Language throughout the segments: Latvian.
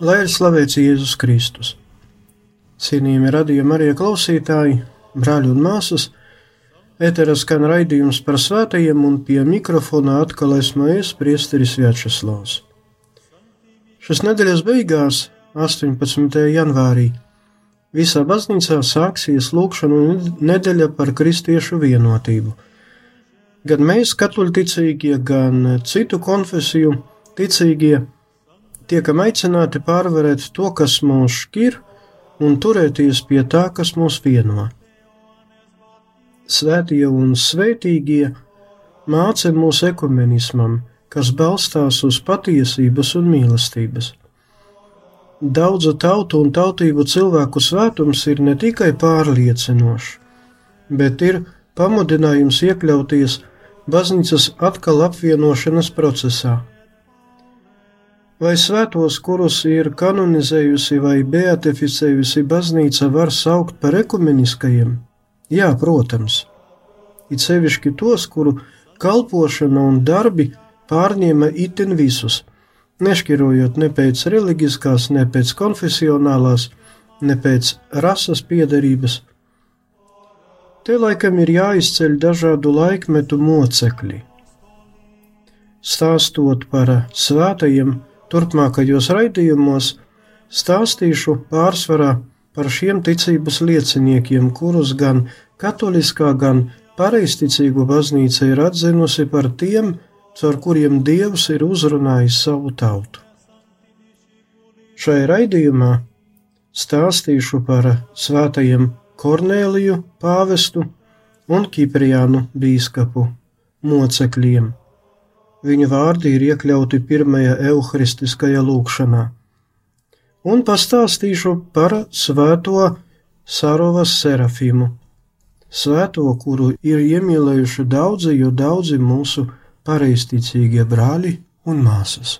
Lai ir slavēts Jēzus Kristus. Cienījami radījumi arī klausītāji, brāļi un māsas, Ēterā skan raidījums par svētajiem, un pie mikrofona atkal esmu es, Priesteris Vjačeslavs. Šas nedēļas beigās, 18. janvārī, visā baznīcā sāksies lūkšanu nedēļa par kristiešu vienotību. Gan mēs, katoļticīgie, gan citu konfesiju ticīgie, tiekam aicināti pārvarēt to, kas mūs šķir, un turēties pie tā, kas mūs vieno svētie un svētīgie māca mūsu ekumenismam, kas balstās uz patiesības un mīlestības. Daudzu tautu un tautību cilvēku svētums ir ne tikai pārliecinošs, bet ir pamudinājums iekļauties baznīcas atkal apvienošanas procesā. Vai svētos, kurus ir kanonizējusi vai beatificējusi baznīca, var saukt par ekumeniskajiem? Jā, protams, it sevišķi tos, kuru kalpošana un darbi pārņēma itin visus, nešķirojot ne pēc reliģiskās, ne pēc konfesionālās, ne pēc rases piedarības. Te laikam ir jāizceļ dažādu laikmetu mocekļi. Stāstot par svētajiem turpmākajos raidījumos, stāstīšu pārsvarā par šiem ticības lieciniekiem, kurus gan katoliskā, gan pareizticīgo baznīca ir atzinusi par tiem, caur kuriem Dievs ir uzrunājis savu tautu. Šai raidījumā stāstīšu par svētajiem Kornēliju pāvestu un Kipriānu bīskapu mocekļiem. Viņa vārdi ir iekļauti pirmajā evaharistiskajā lūkšanā un pastāstīšu par svēto Sarovas serafimu, svēto, kuru ir iemīlējuši daudzi, jo daudzi mūsu pareizticīgie brāļi un māsas.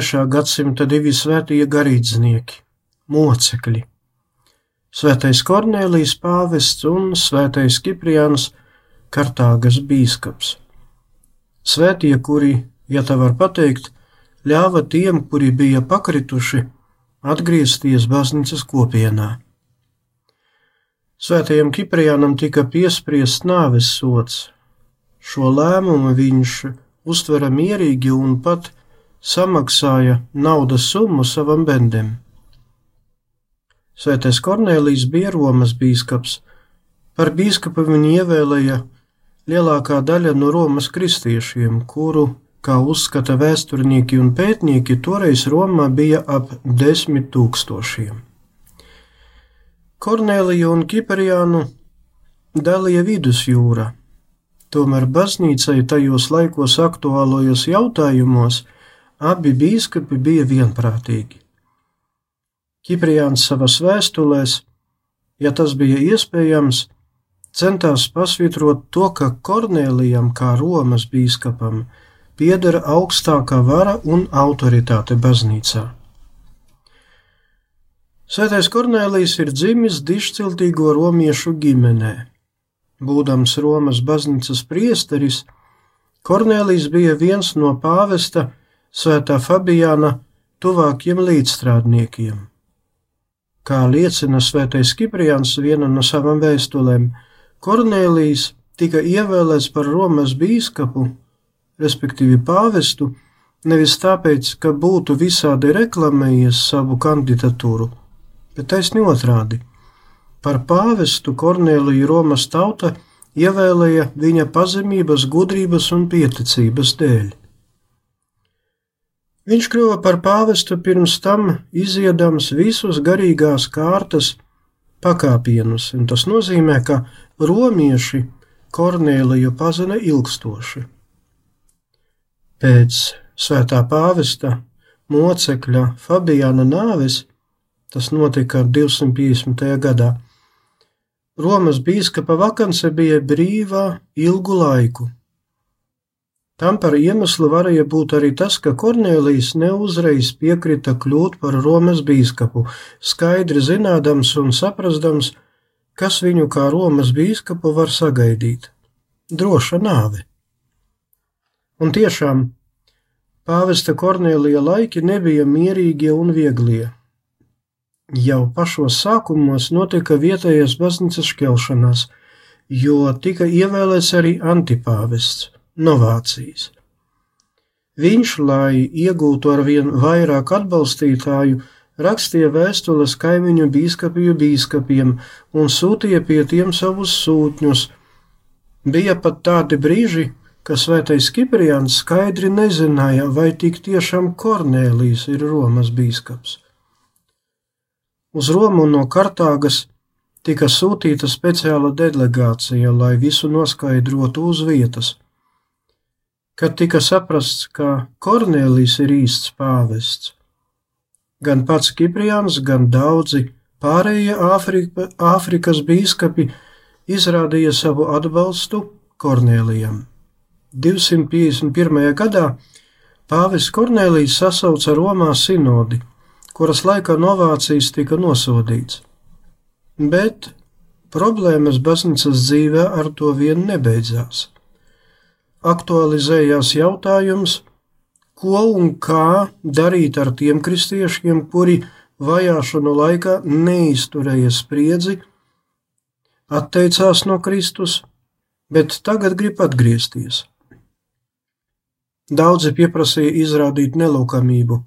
3. gadsimta divi svētie garīdznieki, mocekļi. Svētais Kornelijs pāvests un svētais Kipriāns Kartāgas bīskaps. Svētie, kuri, ja tā var pateikt, ļāva tiem, kuri bija pakrituši, atgriezties baznīcas kopienā. Svētajam Kipriānam tika piespriests nāves sots. Šo lēmumu viņš uztvera mierīgi un pat samaksāja naudas summu savam bendem. Svētais Kornelijs bija Romas bīskaps. Par bīskapu viņu ievēlēja lielākā daļa no Romas kristiešiem, kuru, kā uzskata vēsturnieki un pētnieki, toreiz Romā bija ap desmit tūkstošiem. Korneliju un Kiperiānu dalīja vidusjūra, tomēr baznīcai tajos laikos aktuālajos jautājumos abi bīskapi bija vienprātīgi. Kipriāns savas vēstulēs, ja tas bija iespējams, centās pasvītrot to, ka Kornēlijam kā Romas bīskapam piedara augstākā vara un autoritāte baznīcā. Svētais Kornēlijs ir dzimis dišciltīgo romiešu ģimenē. Būdams Romas baznīcas priesteris, Kornēlijs bija viens no pāvesta Svētā Fabijāna tuvākiem līdzstrādniekiem. Kā liecina Svētais Kipriāns viena no savām vēstulēm, Kornēlijs tika ievēlēts par Romas bīskapu, respektīvi pāvestu, nevis tāpēc, ka būtu visādi reklamējies savu kandidatūru, bet taisni otrādi. Par pāvestu Kornēliju Romas tauta ievēlēja viņa pazemības, gudrības un pieticības dēļ. Viņš kļuva par pāvestu pirms tam iziedams visus garīgās kārtas pakāpienus, un tas nozīmē, ka romieši Kornēliju pazina ilgstoši. Pēc svētā pāvesta mocekļa Fabijāna nāves, tas notika 250. gadā, Romas bīskapa vakance bija brīvā ilgu laiku Tam par iemeslu varēja būt arī tas, ka Kornēlijs neuzreiz piekrita kļūt par Romas bīskapu, skaidri zinādams un saprastams, kas viņu kā Romas bīskapu var sagaidīt - droša nāve. Un tiešām pāvesta Kornēlija laiki nebija mierīgie un vieglie. Jau pašos sākumos notika vietējās baznīcas šķelšanās, jo tika ievēlēts arī antipāvests novācijas. Viņš, lai iegūtu ar vien vairāk atbalstītāju, rakstīja vēstules kaimiņu bīskapiju bīskapiem un sūtīja pie tiem savus sūtņus. Bija pat tādi brīži, ka svētais Kipriāns skaidri nezināja, vai tik tiešām Kornēlijs ir Romas bīskaps. Uz Romu no Kartāgas tika sūtīta speciāla delegācija, lai visu noskaidrotu uz vietas. Kad tika saprasts, ka Kornelijs ir īsts pāvests, gan pats Kipriāns, gan daudzi pārējie Āfrika, Āfrikas bīskapi izrādīja savu atbalstu Kornelijam. 251. gadā pāvis Kornelijs sasauca Romā sinodi, kuras laikā novācijas tika nosodīts. Bet problēmas baznīcas dzīvē ar to vien nebeidzās aktualizējās jautājums, ko un kā darīt ar tiem kristiešiem, kuri vajāšanu laikā neizturēja spriedzi, atteicās no Kristus, bet tagad grib atgriezties. Daudzi pieprasīja izrādīt nelūkamību,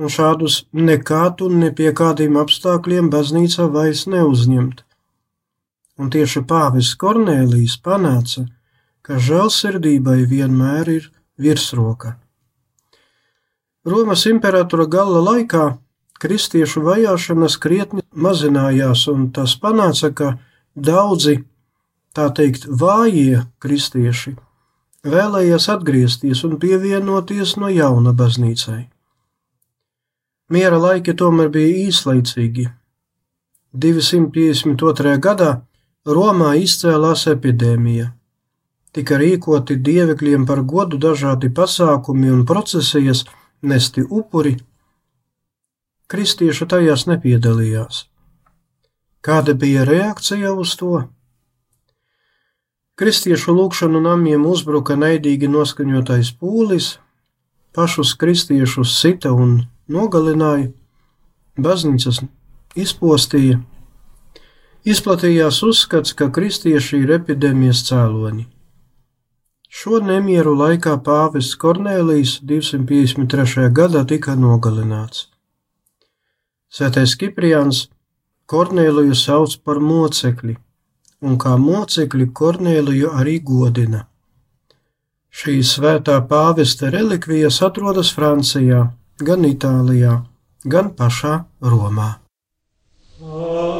un šādus nekādu un ne pie kādiem apstākļiem baznīca vairs neuzņemt. Un tieši pāvis Kornēlijs panāca, ka žēlsirdībai vienmēr ir virsroka. Romas imperatora gala laikā kristiešu vajāšanas krietni mazinājās, un tas panāca, ka daudzi, tā teikt, vājie kristieši vēlējās atgriezties un pievienoties no jauna baznīcai. Miera laiki tomēr bija īslaicīgi. 252. gadā Romā izcēlās epidēmija tika rīkoti dievekļiem par godu dažādi pasākumi un procesijas, nesti upuri, kristieši tajās nepiedalījās. Kāda bija reakcija uz to? Kristiešu lūgšanu namiem uzbruka naidīgi noskaņotais pūlis, pašus kristiešus sita un nogalināja, baznīcas izpostīja. Izplatījās uzskats, ka kristieši ir epidēmijas cēloņi. Šo nemieru laikā pāvests Kornēlijs 253. gadā tika nogalināts. Svētais Kipriāns Kornēliju sauc par mocekli, un kā mocekli Kornēliju arī godina. Šī svētā pāvesta relikvijas atrodas Francijā, gan Itālijā, gan pašā Romā. Oh.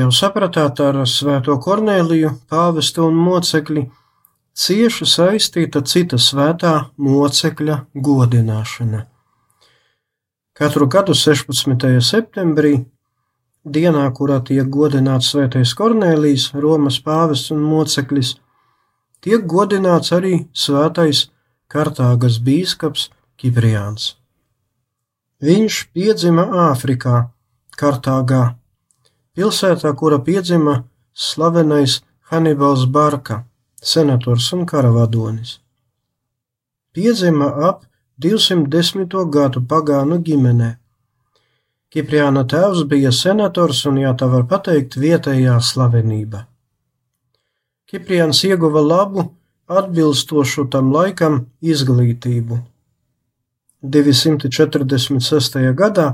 Jau sapratāt, ar Svēto Kornēliju, pāvestu un mocekli cieši saistīta cita svētā mocekļa godināšana. Katru gadu 16. septembrī, dienā, kurā tiek godināts Svētais Kornēlijs, Romas pāvests un moceklis, tiek godināts arī Svētais Kartāgas bīskaps Kipriāns. Viņš piedzima Āfrikā, Kartāgā pilsētā, kura piedzima slavenais Hanibals Barka, senators un karavadonis. Piedzima ap 210. gadu pagānu ģimenē. Kipriāna tēvs bija senators un, ja tā var pateikt, vietējā slavenība. Kipriāns ieguva labu, atbilstošu tam laikam izglītību. 246. gadā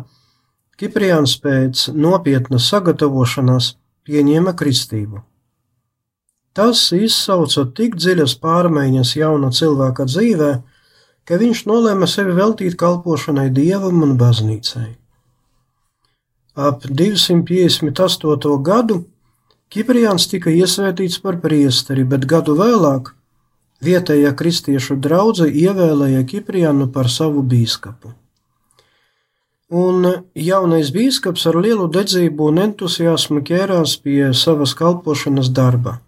Kipriāns pēc nopietnas sagatavošanās pieņēma kristību. Tas izsauca tik dziļas pārmaiņas jauna cilvēka dzīvē, ka viņš nolēma sevi veltīt kalpošanai dievam un baznīcai. Ap 258. gadu Kipriāns tika iesvētīts par priesteri, bet gadu vēlāk vietējā kristiešu draudzē ievēlēja Kipriānu par savu bīskapu un jaunais bīskaps ar lielu dedzību un entuziasmu ķērās pie savas kalpošanas darba.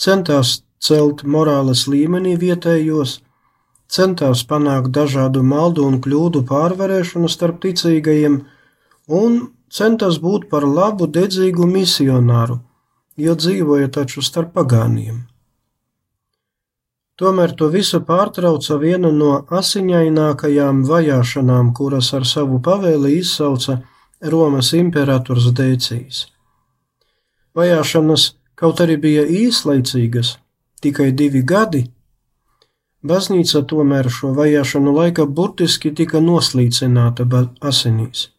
Centās celt morāles līmenī vietējos, centās panākt dažādu maldu un kļūdu pārvarēšanu starp ticīgajiem un centās būt par labu dedzīgu misionāru, jo dzīvoja taču starp pagāniem. Tomēr to visu pārtrauca viena no asiņainākajām vajāšanām, kuras ar savu pavēli izsauca Romas imperators Dēcijas. Vajāšanas kaut arī bija īslaicīgas, tikai divi gadi, baznīca tomēr šo vajāšanu laika burtiski tika noslīcināta asinīs.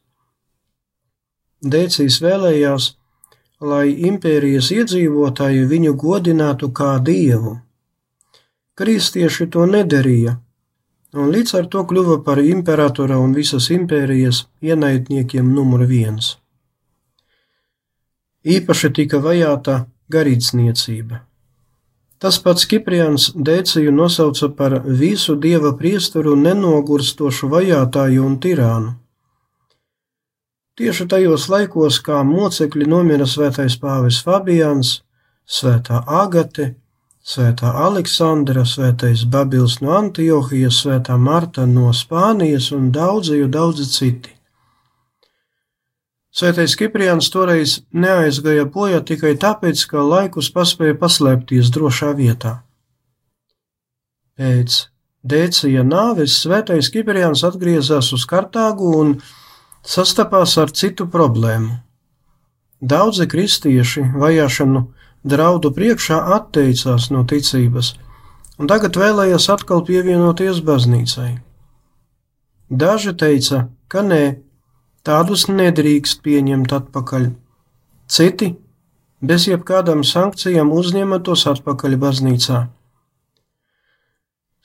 Dēcijas vēlējās, lai impērijas iedzīvotāji viņu godinātu kā dievu Kristieši to nedarīja, un līdz ar to kļuva par imperatora un visas impērijas ienaidniekiem numur viens. Īpaši tika vajāta garīdzniecība. Tas pats Kiprians Dēciju nosauca par visu dieva priesteru nenogurstošu vajātāju un tirānu. Tieši tajos laikos, kā mocekļi nomira svētais pāvis Fabians, svētā Agate, Svētā Aleksandra, Svētais Babils no Antiohijas, Svētā Marta no Spānijas un daudzi, daudzi citi. Svētais Kipriāns toreiz neaizgāja bojā tikai tāpēc, ka laikus paspēja paslēpties drošā vietā. Pēc Dēcija nāves Svētais Kipriāns atgriezās uz Kartāgu un sastapās ar citu problēmu. Daudzi kristieši vajāšanu draudu priekšā atteicās no ticības un tagad vēlējās atkal pievienoties baznīcai. Daži teica, ka nē, tādus nedrīkst pieņemt atpakaļ, citi bez jebkādām sankcijām uzņēma tos atpakaļ baznīcā.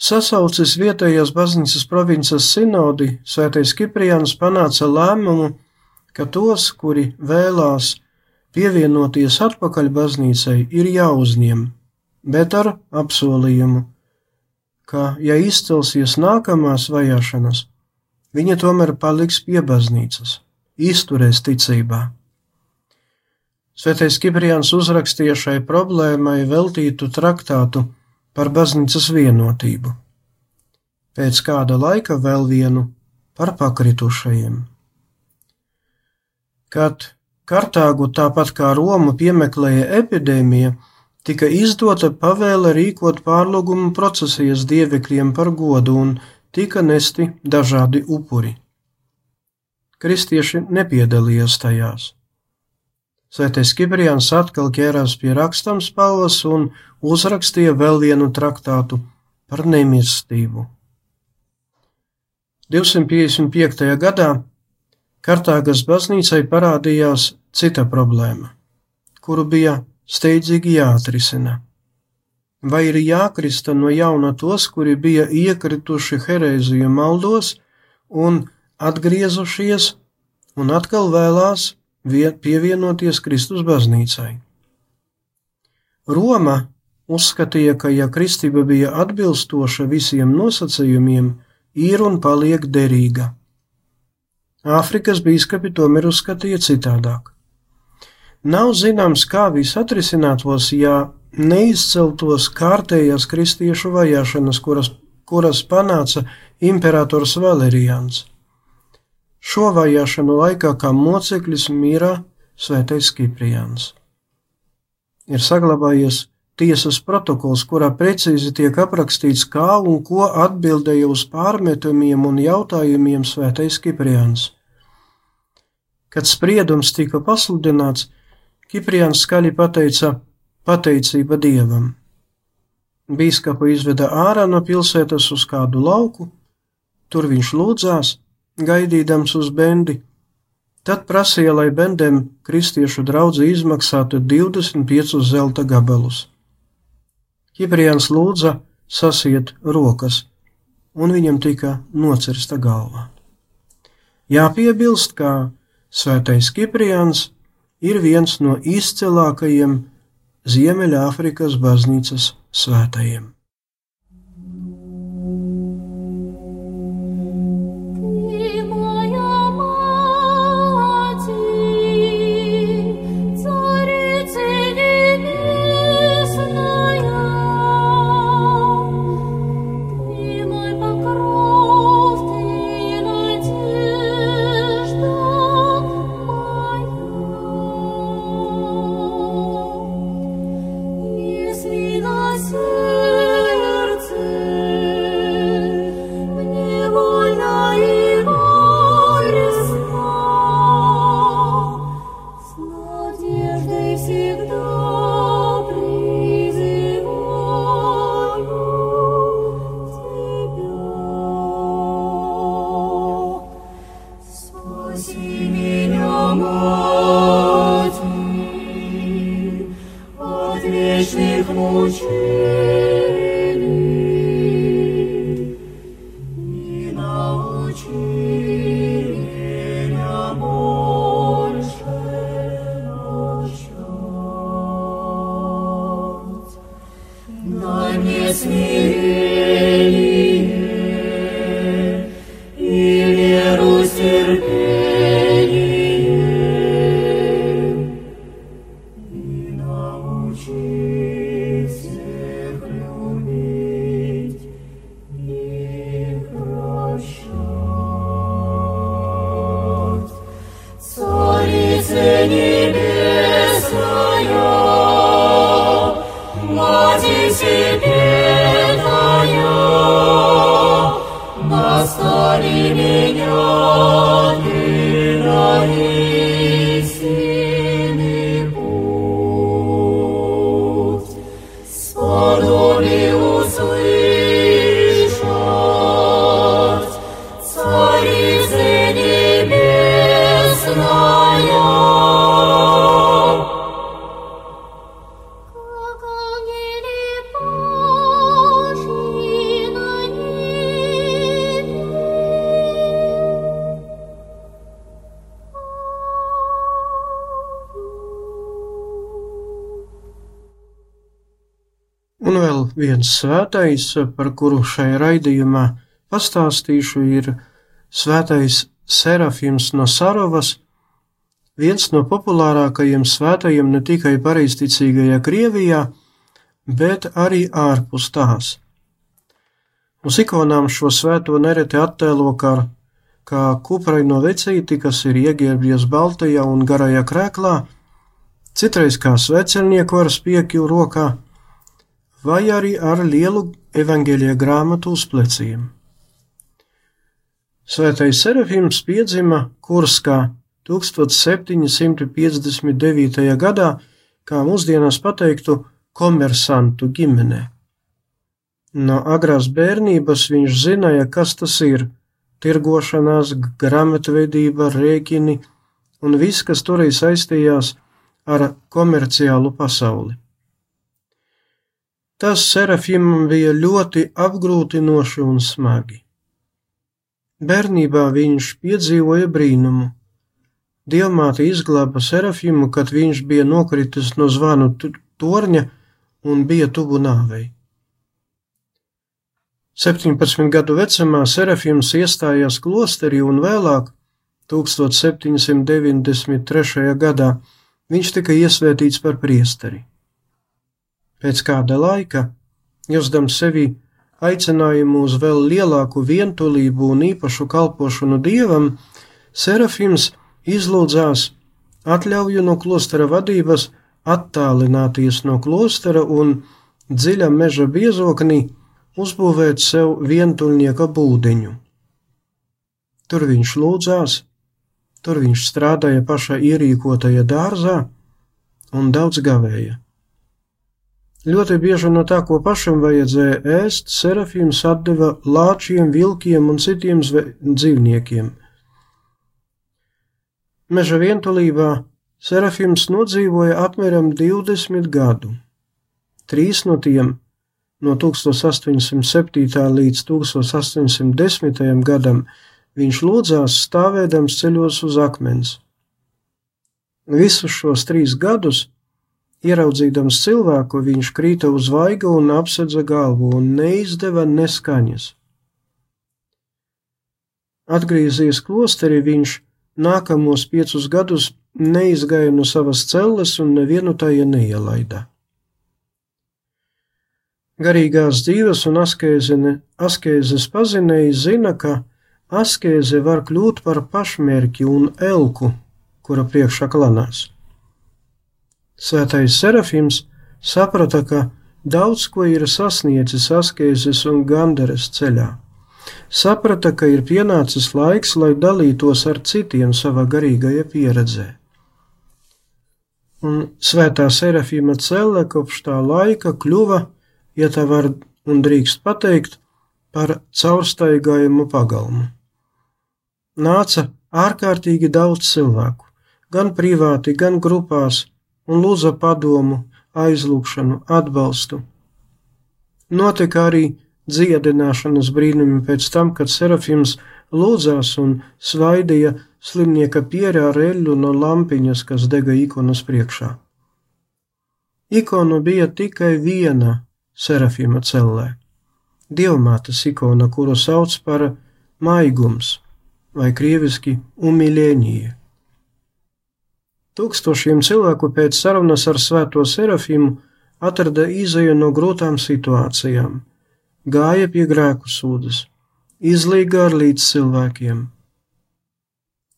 Sasaucis vietējās baznīcas provinces sinodi, Svētais Kipriāns panāca lēmumu, ka tos, kuri vēlās Pievienoties atpakaļ baznīcai ir jāuzņem, bet ar apsolījumu, ka, ja izcelsies nākamās vajāšanas, viņa tomēr paliks pie baznīcas, izturēs ticībā. Svētais Kipriāns uzrakstīja šai problēmai veltītu traktātu par baznīcas vienotību. Pēc kāda laika vēl vienu par pakritušajiem. Kad Kartāgu, tāpat kā Romu, piemeklēja epidēmija, tika izdota pavēle rīkot pārlūgumu procesijas dievekļiem par godu un tika nesti dažādi upuri. Kristieši nepiedalījās tajās. Svētais Kipriāns atkal ķērās pie rakstams spalvas un uzrakstīja vēl vienu traktātu par nemirstību. 255. gadā Kartāgas baznīcai parādījās cita problēma, kuru bija steidzīgi jāatrisina. Vai ir jākrista no jauna tos, kuri bija iekrituši herēziju maldos un atgriezušies un atkal vēlās pievienoties Kristus baznīcai? Roma uzskatīja, ka ja kristība bija atbilstoša visiem nosacījumiem, ir un paliek derīga. Āfrikas bīskapi tomēr uzskatīja citādāk. Nav zināms, kā viss atrisinātos, ja neizceltos kārtējās kristiešu vajāšanas, kuras, kuras panāca imperators Valerians. Šo vajāšanu laikā kā moceklis mīra svētais Kipriāns. Ir saglabājies tiesas protokols, kurā precīzi tiek aprakstīts, kā un ko atbildēja uz pārmetumiem un jautājumiem svētais Kipriāns. Kad spriedums tika pasludināts, Kipriāns skaļi pateica pateicība dievam. Bīskapu izveda ārā no pilsētas uz kādu lauku, tur viņš lūdzās, gaidīdams uz bendi, tad prasīja, lai bendēm kristiešu draudzi izmaksātu 25 zelta gabalus. Kipriāns lūdza sasiet rokas, un viņam tika nocirsta galva. Jāpiebilst, ka Svētais Kipriāns ir viens no izcilākajiem Ziemeļāfrikas baznīcas svētajiem. you. Viens svētais, par kuru šai raidījumā pastāstīšu, ir svētais Serafims no Sarovas, viens no populārākajiem svētajiem ne tikai pareizticīgajā Krievijā, bet arī ārpus tās. Uz ikonām šo svēto nereti attēlo kā, kā kupraino vecīti, kas ir ieģērbjies baltajā un garajā krēklā, citreiz kā svecernieku ar spiekju rokā, vai arī ar lielu evaņģēlīja grāmatu uz pleciem. Svētais Serafims piedzima Kurskā 1759. gadā, kā mūsdienās pateiktu, komersantu ģimenē. No agrās bērnības viņš zināja, kas tas ir - tirgošanās, grāmatvedība, rēķini un viss, kas toreiz saistījās ar komerciālu pasauli. Tas Serafimam bija ļoti apgrūtinoši un smagi. Bērnībā viņš piedzīvoja brīnumu. Dievmāte izglāba Serafimu, kad viņš bija nokritis no zvanu torņa un bija tuvu nāvei. 17 gadu vecumā Serafims iestājās klosterī un vēlāk, 1793. gadā, viņš tika iesvētīts par priesteri. Pēc kāda laika, jusdams sevi aicinājumu uz vēl lielāku vientulību un īpašu kalpošanu dievam, Serafims izlūdzās atļauju no klostera vadības attālināties no klostera un dziļa meža biezoknī uzbūvēt sev vientuļnieka būdiņu. Tur viņš lūdzās, tur viņš strādāja pašā ierīkotajā dārzā un daudz gavēja. Ļoti bieži no tā, ko pašam vajadzēja ēst, Serafīms atdeva lāčiem, vilkiem un citiem dzīvniekiem. Meža vientulībā Serafīms nodzīvoja apmēram 20 gadu. Trīs no tiem no 1807. līdz 1810. gadam viņš lūdzās stāvēdams ceļos uz akmens. Visus šos trīs gadus, ieraudzīdams cilvēku, viņš krīta uz vaiga un apsedza galvu un neizdeva neskaņas. Atgriezies klosterī, viņš nākamos piecus gadus neizgāja no savas celles un nevienu tajā neielaida. Garīgās dzīves un askēzene, askēzes pazinēji zina, ka askēze var kļūt par pašmērķi un elku, kura priekšā klanās. Svētais Serafims saprata, ka daudz ko ir sasniedzis askēzes un gandaras ceļā. Saprata, ka ir pienācis laiks, lai dalītos ar citiem savā garīgajā pieredzē. Un svētā Serafima celle kopš tā laika kļuva, ja tā var un drīkst pateikt, par caurstaigājumu pagalmu. Nāca ārkārtīgi daudz cilvēku, gan privāti, gan grupās, un lūdza padomu, aizlūgšanu, atbalstu. Notika arī dziedināšanas brīnumi pēc tam, kad Serafims lūdzās un svaidīja slimnieka pierā ar eļļu no lampiņas, kas dega ikonas priekšā. Ikona bija tikai viena Serafima cellē - dievmātes ikona, kuru sauc par maigums vai krieviski umilēņie. Tūkstošiem cilvēku pēc sarunas ar svēto Serafimu atrada izēju no grūtām situācijām, gāja pie grēku sūdas, izlīga ar līdz cilvēkiem.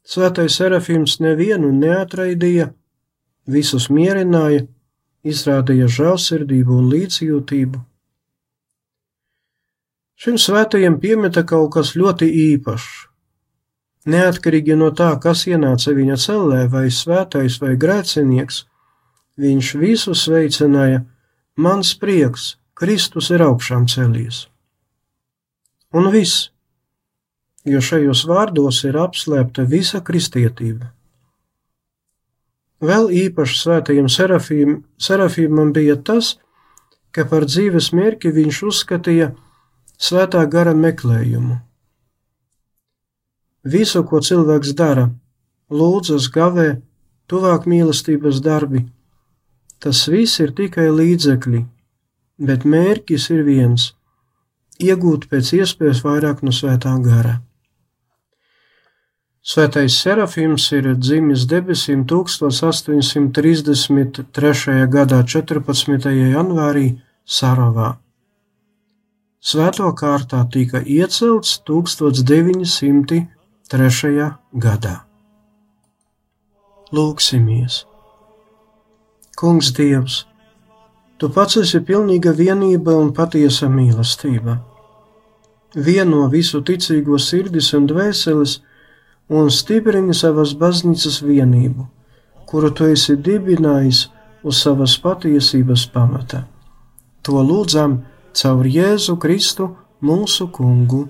Svētais Serafims nevienu neatraidīja, visus mierināja, izrādīja žēlsirdību un līdzjūtību. Šim svētajam piemeta kaut kas ļoti īpašs. Neatkarīgi no tā, kas ienāca viņa cellē, vai svētais vai grēcinieks, viņš visu sveicināja: Mans prieks, Kristus ir augšām celies. Un viss, jo šajos vārdos ir apslēpta visa kristietība. Vēl īpaši svētajam serafīm, serafīmam bija tas, ka par dzīves mērķi viņš uzskatīja svētā gara meklējumu. Visu, ko cilvēks dara, lūdzas, gavē, tuvāk mīlestības darbi, tas viss ir tikai līdzekļi, bet mērķis ir viens - iegūt pēc iespējas vairāk no svētā gara. Svētais Serafims ir dzimis debesīm 1833. gadā 14. janvārī Saravā. Svēto kārtā tika iecelts 1903. gadā. Lūksimies! Kungs Dievs, Tu pats esi pilnīga vienība un patiesa mīlestība. Vieno visu ticīgo sirdis un dvēseles, un stiprini savas baznīcas vienību, kuru tu esi dibinājis uz savas patiesības pamata. To lūdzam caur Jēzu Kristu, mūsu kungu.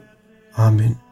Amen!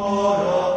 ora